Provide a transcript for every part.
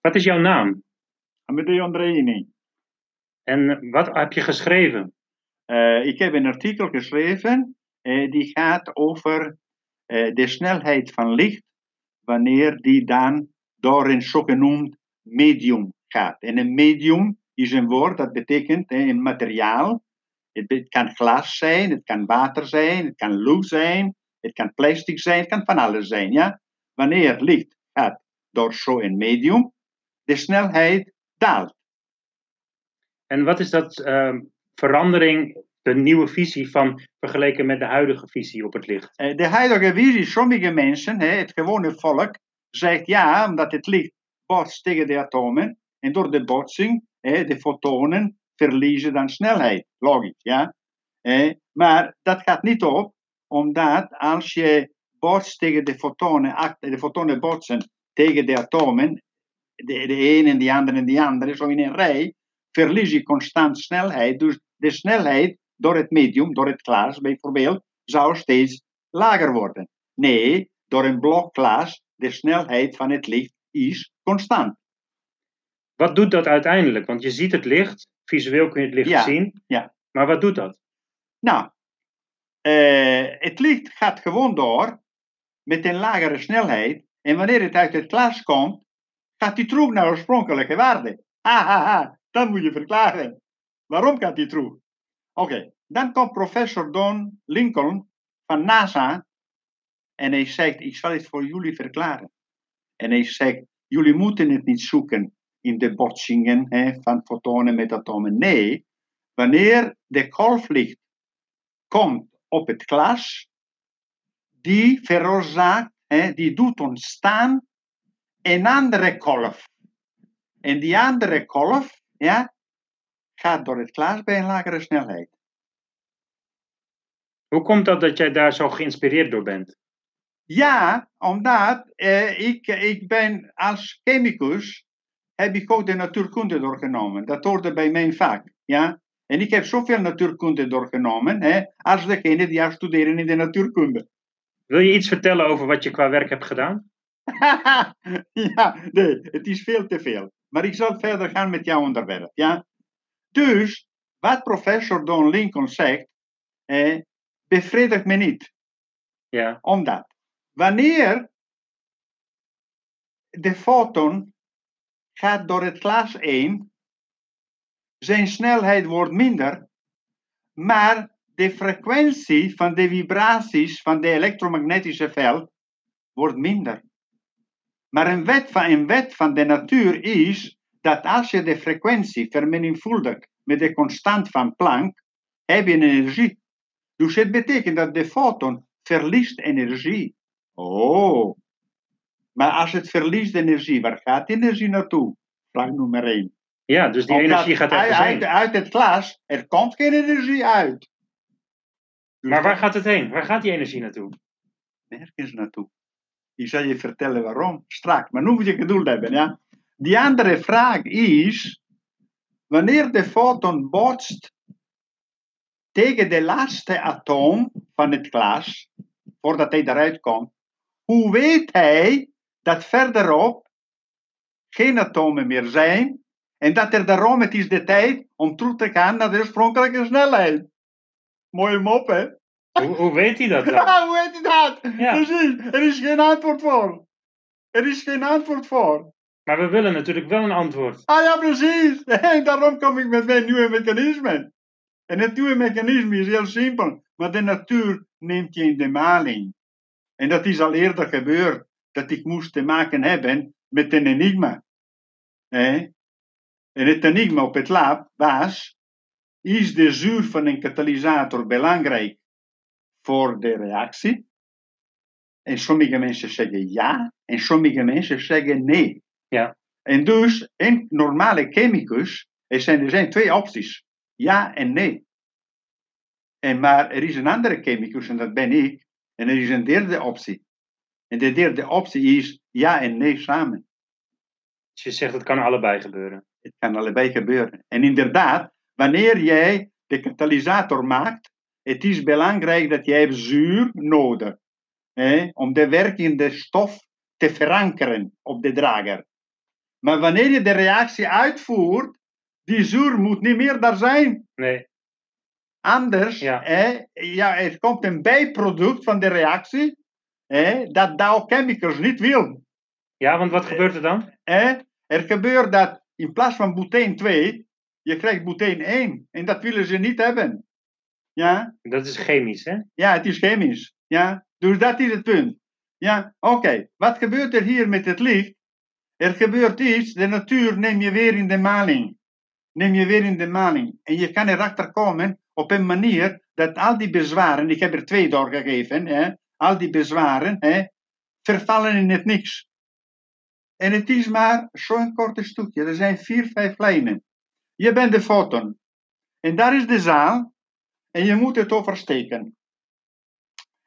Wat is jouw naam? Amedeo Andreini. En wat heb je geschreven? Eh, ik heb een artikel geschreven eh, die gaat over eh, de snelheid van licht wanneer die dan door een zogenoemd medium gaat. En een medium is een woord dat betekent een materiaal. Het kan glas zijn, het kan water zijn, het kan lucht zijn, het kan plastic zijn, het kan van alles zijn. Ja? Wanneer licht gaat door zo'n medium, de snelheid daalt. En wat is dat uh, verandering, de nieuwe visie van vergeleken met de huidige visie op het licht? Eh, de huidige visie, sommige mensen, het gewone volk, zegt ja, omdat het licht botst tegen de atomen en door de botsing, de fotonen verliezen dan snelheid. Logisch, ja. Maar dat gaat niet op, omdat als je botst tegen de fotonen, de fotonen botsen tegen de atomen, de, de een en die andere en die andere, zo in een rij, verlies je constant snelheid. Dus de snelheid door het medium, door het glas bijvoorbeeld, zou steeds lager worden. Nee, door een blokglas, de snelheid van het licht is constant. Wat doet dat uiteindelijk? Want je ziet het licht, visueel kun je het licht Ja, zien. ja. Maar wat doet dat? Nou, eh, het licht gaat gewoon door met een lagere snelheid. En wanneer het uit het glas komt, gaat hij terug naar oorspronkelijke waarde. Ha, ha, ha. Dat moet je verklaren. Waarom gaat hij terug? Oké, dan komt professor Don Lincoln van NASA. En hij zegt, ik zal het voor jullie verklaren. En hij zegt, jullie moeten het niet zoeken in de botsingen hè, van fotonen met atomen. Nee, wanneer de golflicht komt op het glas, die veroorzaakt, hè, die doet ontstaan een andere golf. En die andere golf, ja, gaat door het glas bij een lagere snelheid. Hoe komt dat dat jij daar zo geïnspireerd door bent? Ja, omdat eh, ik, ik ben als chemicus, heb ik ook de natuurkunde doorgenomen. Dat hoorde bij mijn vak, ja. En ik heb zoveel natuurkunde doorgenomen, hè, als degene die studeren in de natuurkunde. Wil je iets vertellen over wat je qua werk hebt gedaan? ja, nee, het is veel te veel. Maar ik zal verder gaan met jouw onderwerp, ja. Dus, wat professor Don Lincoln zegt, eh, bevredigt me niet. Ja. Omdat, wanneer de foton gaat door het glas heen, zijn snelheid wordt minder, maar de frequentie van de vibraties van de elektromagnetische veld wordt minder. Maar een wet van, een wet van de natuur is dat als je de frequentie vermenigvuldigt met de constant van Planck, heb je energie. Dus het betekent dat de foton verliest energie. Oh. Maar als het verliest energie, waar gaat die energie naartoe? Vraag nummer 1. Ja, dus die energie gaat uit, uit, uit het glas, er komt geen energie uit. Dus Maar waar gaat het heen? Waar gaat die energie naartoe? nergens naartoe. Ik zal je vertellen waarom straks, maar nu moet je geduld hebben. Ja? Die andere vraag is, wanneer de foton botst tegen de laatste atoom van het glas, voordat hij eruit komt, hoe weet hij dat verderop geen atomen meer zijn en dat er daarom het is de tijd om terug te gaan naar de oorspronkelijke snelheid? Mooie mop, hè? Hoe, hoe weet hij dat dan? Ja, hoe heet dat? Ja. Precies, er is geen antwoord voor. Er is geen antwoord voor. Maar we willen natuurlijk wel een antwoord. Ah ja, precies. En daarom kom ik met mijn nieuwe mechanisme. En het nieuwe mechanisme is heel simpel, maar de natuur neemt je in de maling. En dat is al eerder gebeurd, dat ik moest te maken hebben met een enigma. Eh? En het enigma op het lab was, is de zuur van een katalysator belangrijk voor de reactie? En sommige mensen zeggen ja, en sommige mensen zeggen nee. Ja. En dus, een normale chemicus, er zijn, er zijn twee opties. Ja en nee. En maar er is een andere chemicus, en dat ben ik. En er is een derde optie. En de derde optie is ja en nee samen. Dus je zegt het kan allebei gebeuren. Het kan allebei gebeuren. En inderdaad, wanneer jij de katalysator maakt, het is belangrijk dat jij zuur nodig hè, om de werkende stof te verankeren op de drager. Maar wanneer je de reactie uitvoert, die zuur moet niet meer daar zijn. Nee. Anders, Ja. hè, ja, er komt een bijproduct van de reactie, hè, dat Dow Chemicals niet wil. Ja, want wat gebeurt er dan? Hè? Er gebeurt dat in plaats van butane 2, je krijgt butane 1. En dat willen ze niet hebben. Ja, Dat is chemisch, hè? ja het is chemisch. Ja, dus dat is het punt. Ja, oké. Wat gebeurt er hier met het licht? Er gebeurt iets, de natuur neem je weer in de maling. Neem je weer in de maling. En je kan erachter komen op een manier dat al die bezwaren, ik heb er twee doorgegeven, hè, al die bezwaren, hè, vervallen in het niks. En het is maar zo'n korte stukje. Er zijn vier, vijf lijnen. Je bent de foton. En daar is de zaal. En je moet het oversteken.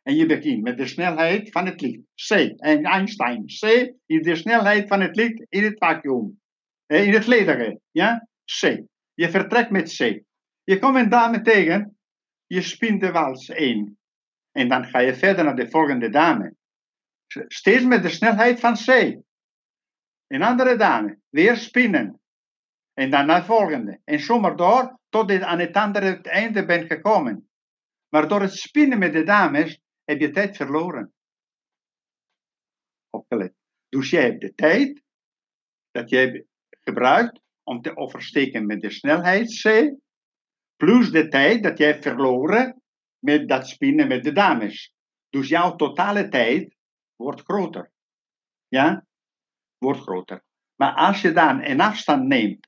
En je begint met de snelheid van het licht. C. En Einstein. C is de snelheid van het licht in het vacuüm. Eh, In het ledige. Ja? C. Je vertrekt met C. Je komt een dame tegen. Je spint de wals 1. En dan ga je verder naar de volgende dame. Steeds met de snelheid van C. Een andere dame. Weer spinnen. En naar de volgende. En zo maar door tot je aan het andere einde bent gekomen. Maar door het spinnen met de dames heb je tijd verloren. Opgelet. Dus jij hebt de tijd dat jij gebruikt om te oversteken met de snelheid C, plus de tijd dat jij verloren met dat spinnen met de dames. Dus jouw totale tijd wordt groter. Ja? Wordt groter. Maar als je dan een afstand neemt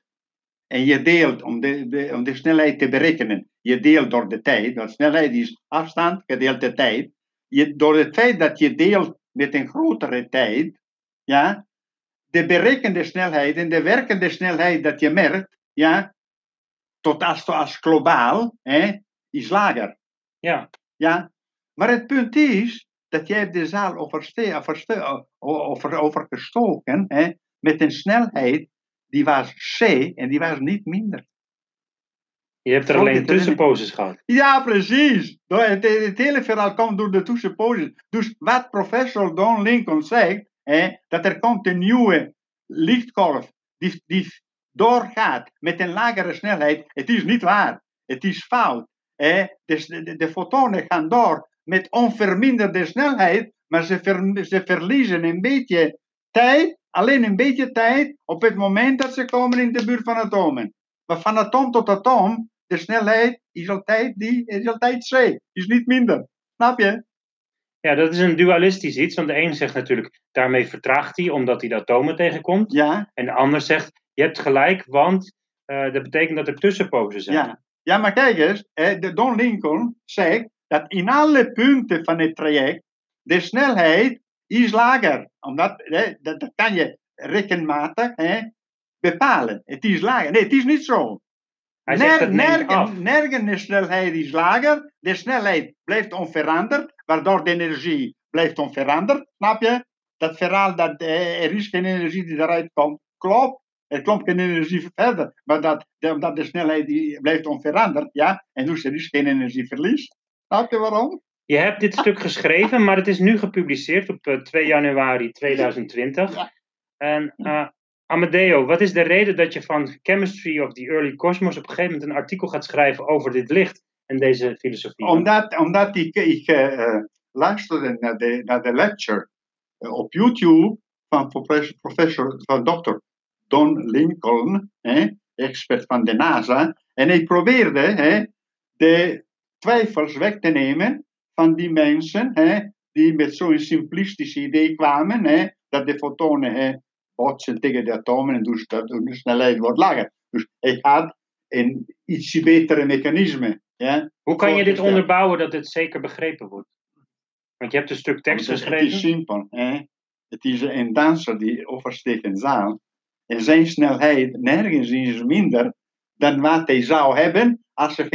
en je deelt om de, de- om de snelheid te berekenen, je deelt door de tijd, want snelheid is afstand gedeeld de tijd. Je, door het feit dat je deelt met een grotere tijd, ja, de berekende snelheid en de werkende snelheid dat je merkt, ja, tot als, als globaal, hè, is lager. Ja. Ja, maar het punt is dat jij de zaal overste, overste, over, overgestoken hè, met een snelheid die was C en die was niet minder. Je hebt er alleen tussenposes gehad. Ja, precies. Het, het hele verhaal komt door de tussenposes. Dus wat professor Don Lincoln zegt, hè, dat er komt een nieuwe lichtgolf die, die doorgaat met een lagere snelheid. Het is niet waar. Het is fout. Dus de, de, de fotonen gaan door met onverminderde snelheid, maar ze, ver- ze verliezen een beetje tijd, alleen een beetje tijd, op het moment dat ze komen in de buurt van atomen. Maar van atoom tot atoom, de snelheid is altijd, die, is altijd C, is niet minder. Snap je? Ja, dat is een dualistisch iets. Want de een zegt natuurlijk, daarmee vertraagt hij omdat hij de atomen tegenkomt. Ja, En de ander zegt, je hebt gelijk, want eh, dat betekent dat er tussenposes zijn. ja. Ja, maar kijk eens, de Don Lincoln zegt dat in alle punten van het traject de snelheid is lager. Omdat, hè, dat, dat kan je rekenmatig hè, bepalen. Het is lager. Nee, het is niet zo. Hij nergen, nergens de snelheid is lager. De snelheid blijft onveranderd, waardoor de energie blijft onveranderd. Snap je? Dat verhaal dat eh, er is geen energie die eruit komt, klopt. Er komt geen energie verder, maar dat, de- omdat de snelheid die blijft onveranderd, ja, en dus er is geen energieverlies. Snap je waarom? Je hebt dit stuk geschreven, maar het is nu gepubliceerd op eh, 2 januari 2020. Ja. En eh, Amadeo, wat is de reden dat je van Chemistry of the Early Cosmos op een gegeven moment een artikel gaat schrijven over dit licht en deze filosofie? Omdat, omdat ik, ik eh, eh, luisterde naar de, naar de lecture eh, op YouTube van professor, professor van dokter Don Lincoln, hè, expert van de NASA. En ik probeerde hè, de twijfels weg te nemen van die mensen hè, die met zo'n simplistisch idee kwamen, hè, dat de fotonen hè, botsen tegen de atomen en dus dat de snelheid wordt lager. Dus ik had een ietsje betere mechanisme. Ja, Hoe kan je dit onderbouwen dat dit zeker begrepen wordt? Want je hebt een stuk tekst het- geschreven. Het is simpel. Hè? Het is een danser die oversteekt een zaal. En zijn snelheid nergens is minder dan wat hij zou hebben als er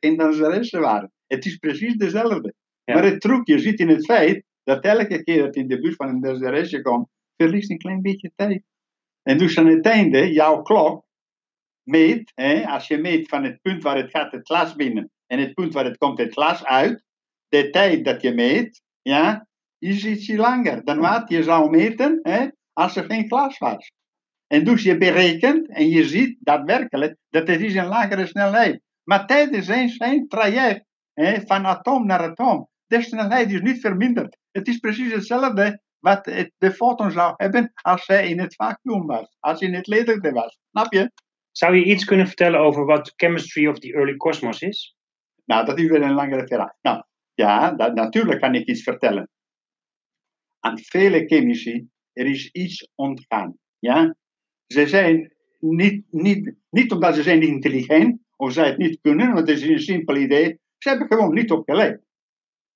geen danseressen waren. Het is precies dezelfde. Ja. Maar het trucje zit in het feit dat elke keer dat je in de buurt van een danseresje komt, verliest een klein beetje tijd. En dus aan het einde, jouw klok meet, hè, als je meet van het punt waar het gaat het glas binnen en het punt waar het komt het glas uit, de tijd dat je meet, ja, is ietsje langer dan wat je zou meten hè, als er geen glas was. En dus je berekent en je ziet daadwerkelijk dat het is een lagere snelheid. Maar tijdens zijn, zijn traject hè, van atoom naar atoom, de snelheid is niet verminderd. Het is precies hetzelfde wat het, de foton zou hebben als zij in het vacuüm was, als in het lederde was. Snap je? Zou je iets kunnen vertellen over wat Chemistry of the Early Cosmos is? Nou, dat is weer een langere verhaal. Nou, ja, dat, natuurlijk kan ik iets vertellen. Aan vele chemici, er is iets ontgaan. Ja? Ze zijn niet, niet, niet omdat ze zijn intelligent, of zij het niet kunnen, want het is een simpel idee. Ze hebben gewoon niet opgelegd.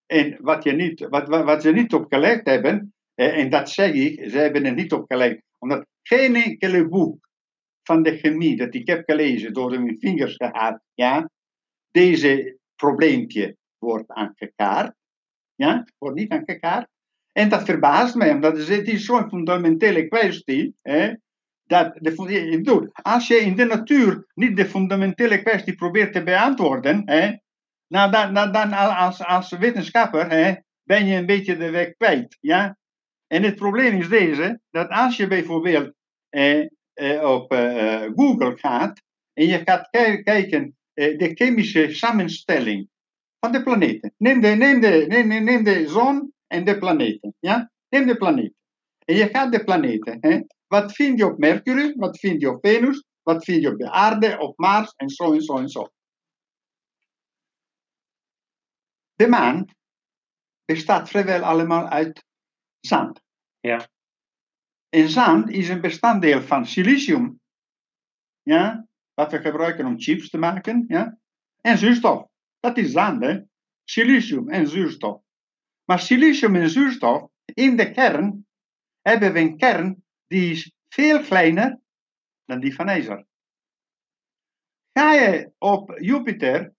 En wat, je niet, wat, wat, ze niet opgelegd hebben, eh, en dat zeg ik, ze hebben het niet opgelegd, omdat geen enkele boek van de chemie dat ik heb gelezen, door mijn vingers gehad, ja, deze probleempje wordt aangekaart. Ja, wordt niet aangekaart. En dat verbaast mij, omdat het is zo'n fundamentele kwestie. Hè, dat de, als je in de natuur niet de fundamentele kwestie probeert te beantwoorden, nou, dan, dan, als, als wetenschapper hè, ben je een beetje de weg kwijt. Ja? En het probleem is deze, dat als je bijvoorbeeld eh, eh, op eh, Google gaat en je gaat kijken eh, de chemische samenstelling van de planeten. Neem de, neem, de, neem, neem de zon en de planeten. Ja? Neem de planeten. En je gaat de planeten. Hè? Wat vind je op Mercurius? Wat vind je op Venus? Wat vind je op de aarde, op Mars en zo en zo en zo. De maan bestaat vrijwel allemaal uit zand. Ja. En zand is een bestanddeel van silicium. Ja, wat we gebruiken om chips te maken. Ja? En zuurstof. Dat is zand, hè? Silicium en zuurstof. Maar silicium en zuurstof, in de kern, hebben we een kern die is veel kleiner dan die van ijzer. Ga je op Jupiter,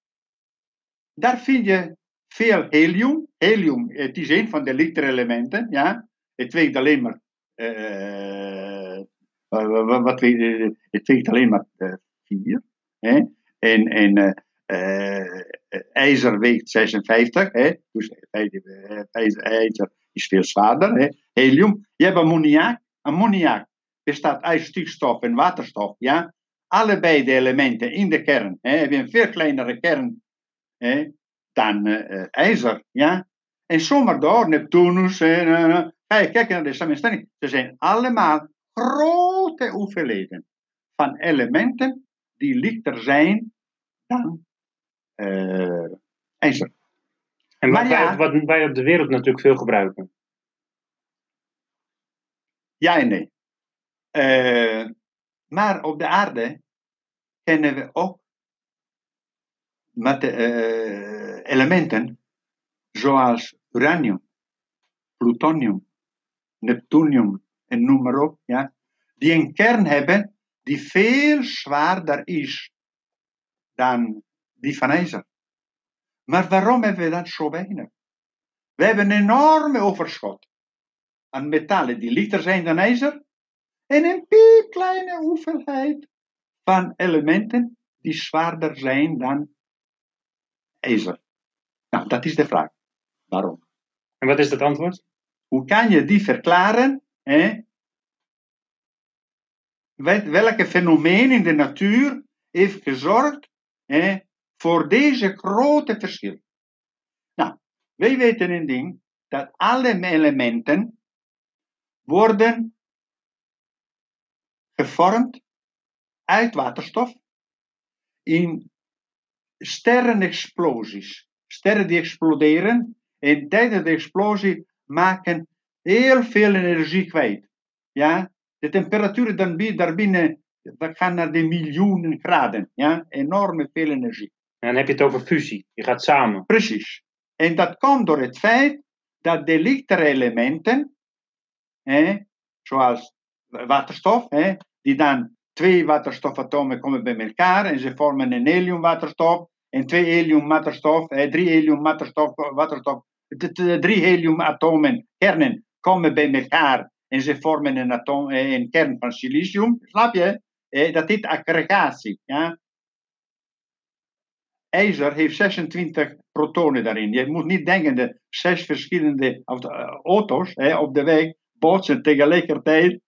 daar vind je veel helium. Helium, het is een van de lichterelementen, ja. Het weegt alleen maar, uh, wat, het weegt alleen maar uh, vier. Hè? En, en ijzer weegt 56, hè? dus ijzer, ijzer is veel zwaarder. Hè? Helium. Je hebt ammoniak. Ammoniak bestaat uit stikstof en waterstof. Ja? Allebei de elementen in de kern hè, hebben een veel kleinere kern hè, dan uh, ijzer. Ja? En zomaar door, Neptunus. En, uh, je kijken naar de samenstelling. Ze zijn allemaal grote hoeveelheden van elementen die lichter zijn dan uh, ijzer. En wat, ja, wij, wat wij op de wereld natuurlijk veel gebruiken. Ja en nee. Uh, maar op de aarde kennen we ook met, uh, elementen zoals uranium, plutonium, neptunium en noem maar ja, die een kern hebben die veel zwaarder is dan die van ijzer. Maar waarom hebben we dat zo weinig? We hebben een enorme overschot aan metallen die lichter zijn dan ijzer en een piepkleine hoeveelheid van elementen die zwaarder zijn dan ijzer. Nou, dat is de vraag. Waarom? En wat is het antwoord? Hoe kan je die verklaren? Hè? Welke fenomeen in de natuur heeft gezorgd hè, voor deze grote verschil? Nou, wij weten een ding, dat alle elementen worden gevormd uit waterstof in sterrenexplosies. Sterren die exploderen en tijdens de explosie maken heel veel energie kwijt. Ja? De temperaturen dan daarbinnen dat gaan naar de miljoenen graden. Ja? Enorme veel energie. En dan heb je het over fusie. Je gaat samen. Precies. En dat komt door het feit dat de lichtere elementen, hè, zoals waterstof, hè, die dan twee waterstofatomen komen bij elkaar en ze vormen een heliumwaterstof en twee heliumwaterstof, drie heliumwaterstof, waterstof, drie heliumatomen, kernen, komen bij elkaar en ze vormen een, atoom, een kern van silicium. Snap je? Dat is aggregatie. Ja? IJzer heeft 26 protonen daarin. Je moet niet denken dat zes verschillende auto's op de weg botsen tegelijkertijd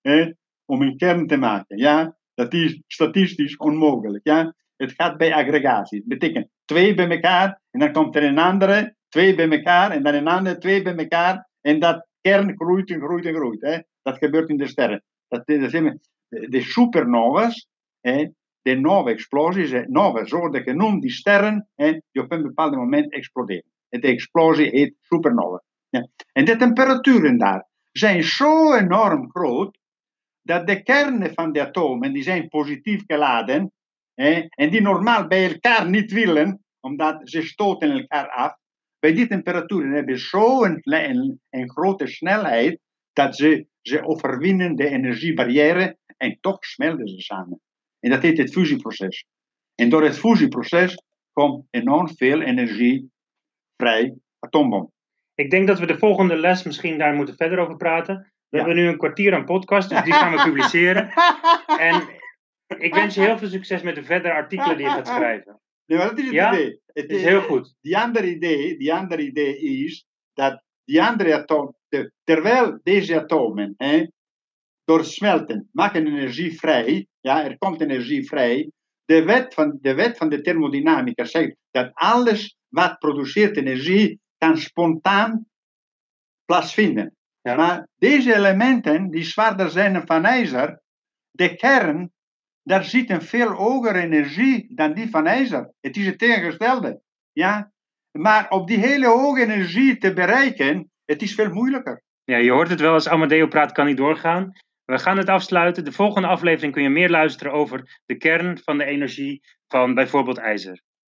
om een kern te maken. Ja? Dat is statistisch onmogelijk. Ja? Het gaat bij aggregatie. Dat betekent twee bij elkaar en dan komt er een andere, twee bij elkaar en dan een andere, twee bij elkaar. En dat kern groeit en groeit en groeit. Hè? Dat gebeurt in de sterren. Dat, dat zijn de supernovas, hè? de nova explosies, nova worden genoemd, die sterren, die op een bepaald moment exploderen. En de explosie heet supernova. Ja. En de temperaturen daar zijn zo enorm groot dat de kernen van de atomen, die zijn positief geladen, hè, en die normaal bij elkaar niet willen, omdat ze stoten elkaar af, bij die temperaturen hebben zo'n een, een grote snelheid dat ze, ze overwinnen de energiebarrière en toch smelten ze samen. En dat heet het fusieproces. En door het fusieproces komt enorm veel energie vrij atoombom. Ik denk dat we de volgende les misschien daar moeten verder over praten. We hebben nu een kwartier aan podcast, dus die gaan we publiceren. En ik wens je heel veel succes met de verdere artikelen die je gaat schrijven. Nee, maar dat is het Ja? idee. Het is heel goed. Die andere idee, die andere idee is dat die andere atomen, terwijl deze atomen hè, door smelten maken energie vrij, ja, er komt energie vrij. De wet van de, wet van de thermodynamica zegt dat alles wat produceert energie kan spontaan plaatsvinden. Ja. Maar deze elementen die zwaarder zijn dan van ijzer, de kern, daar zit een veel hogere energie dan die van ijzer. Het is het tegengestelde. Ja? Maar op die hele hoge energie te bereiken, het is veel moeilijker. Ja, je hoort het wel, als Amadeo praat kan niet doorgaan. We gaan het afsluiten. De volgende aflevering kun je meer luisteren over de kern van de energie van bijvoorbeeld ijzer.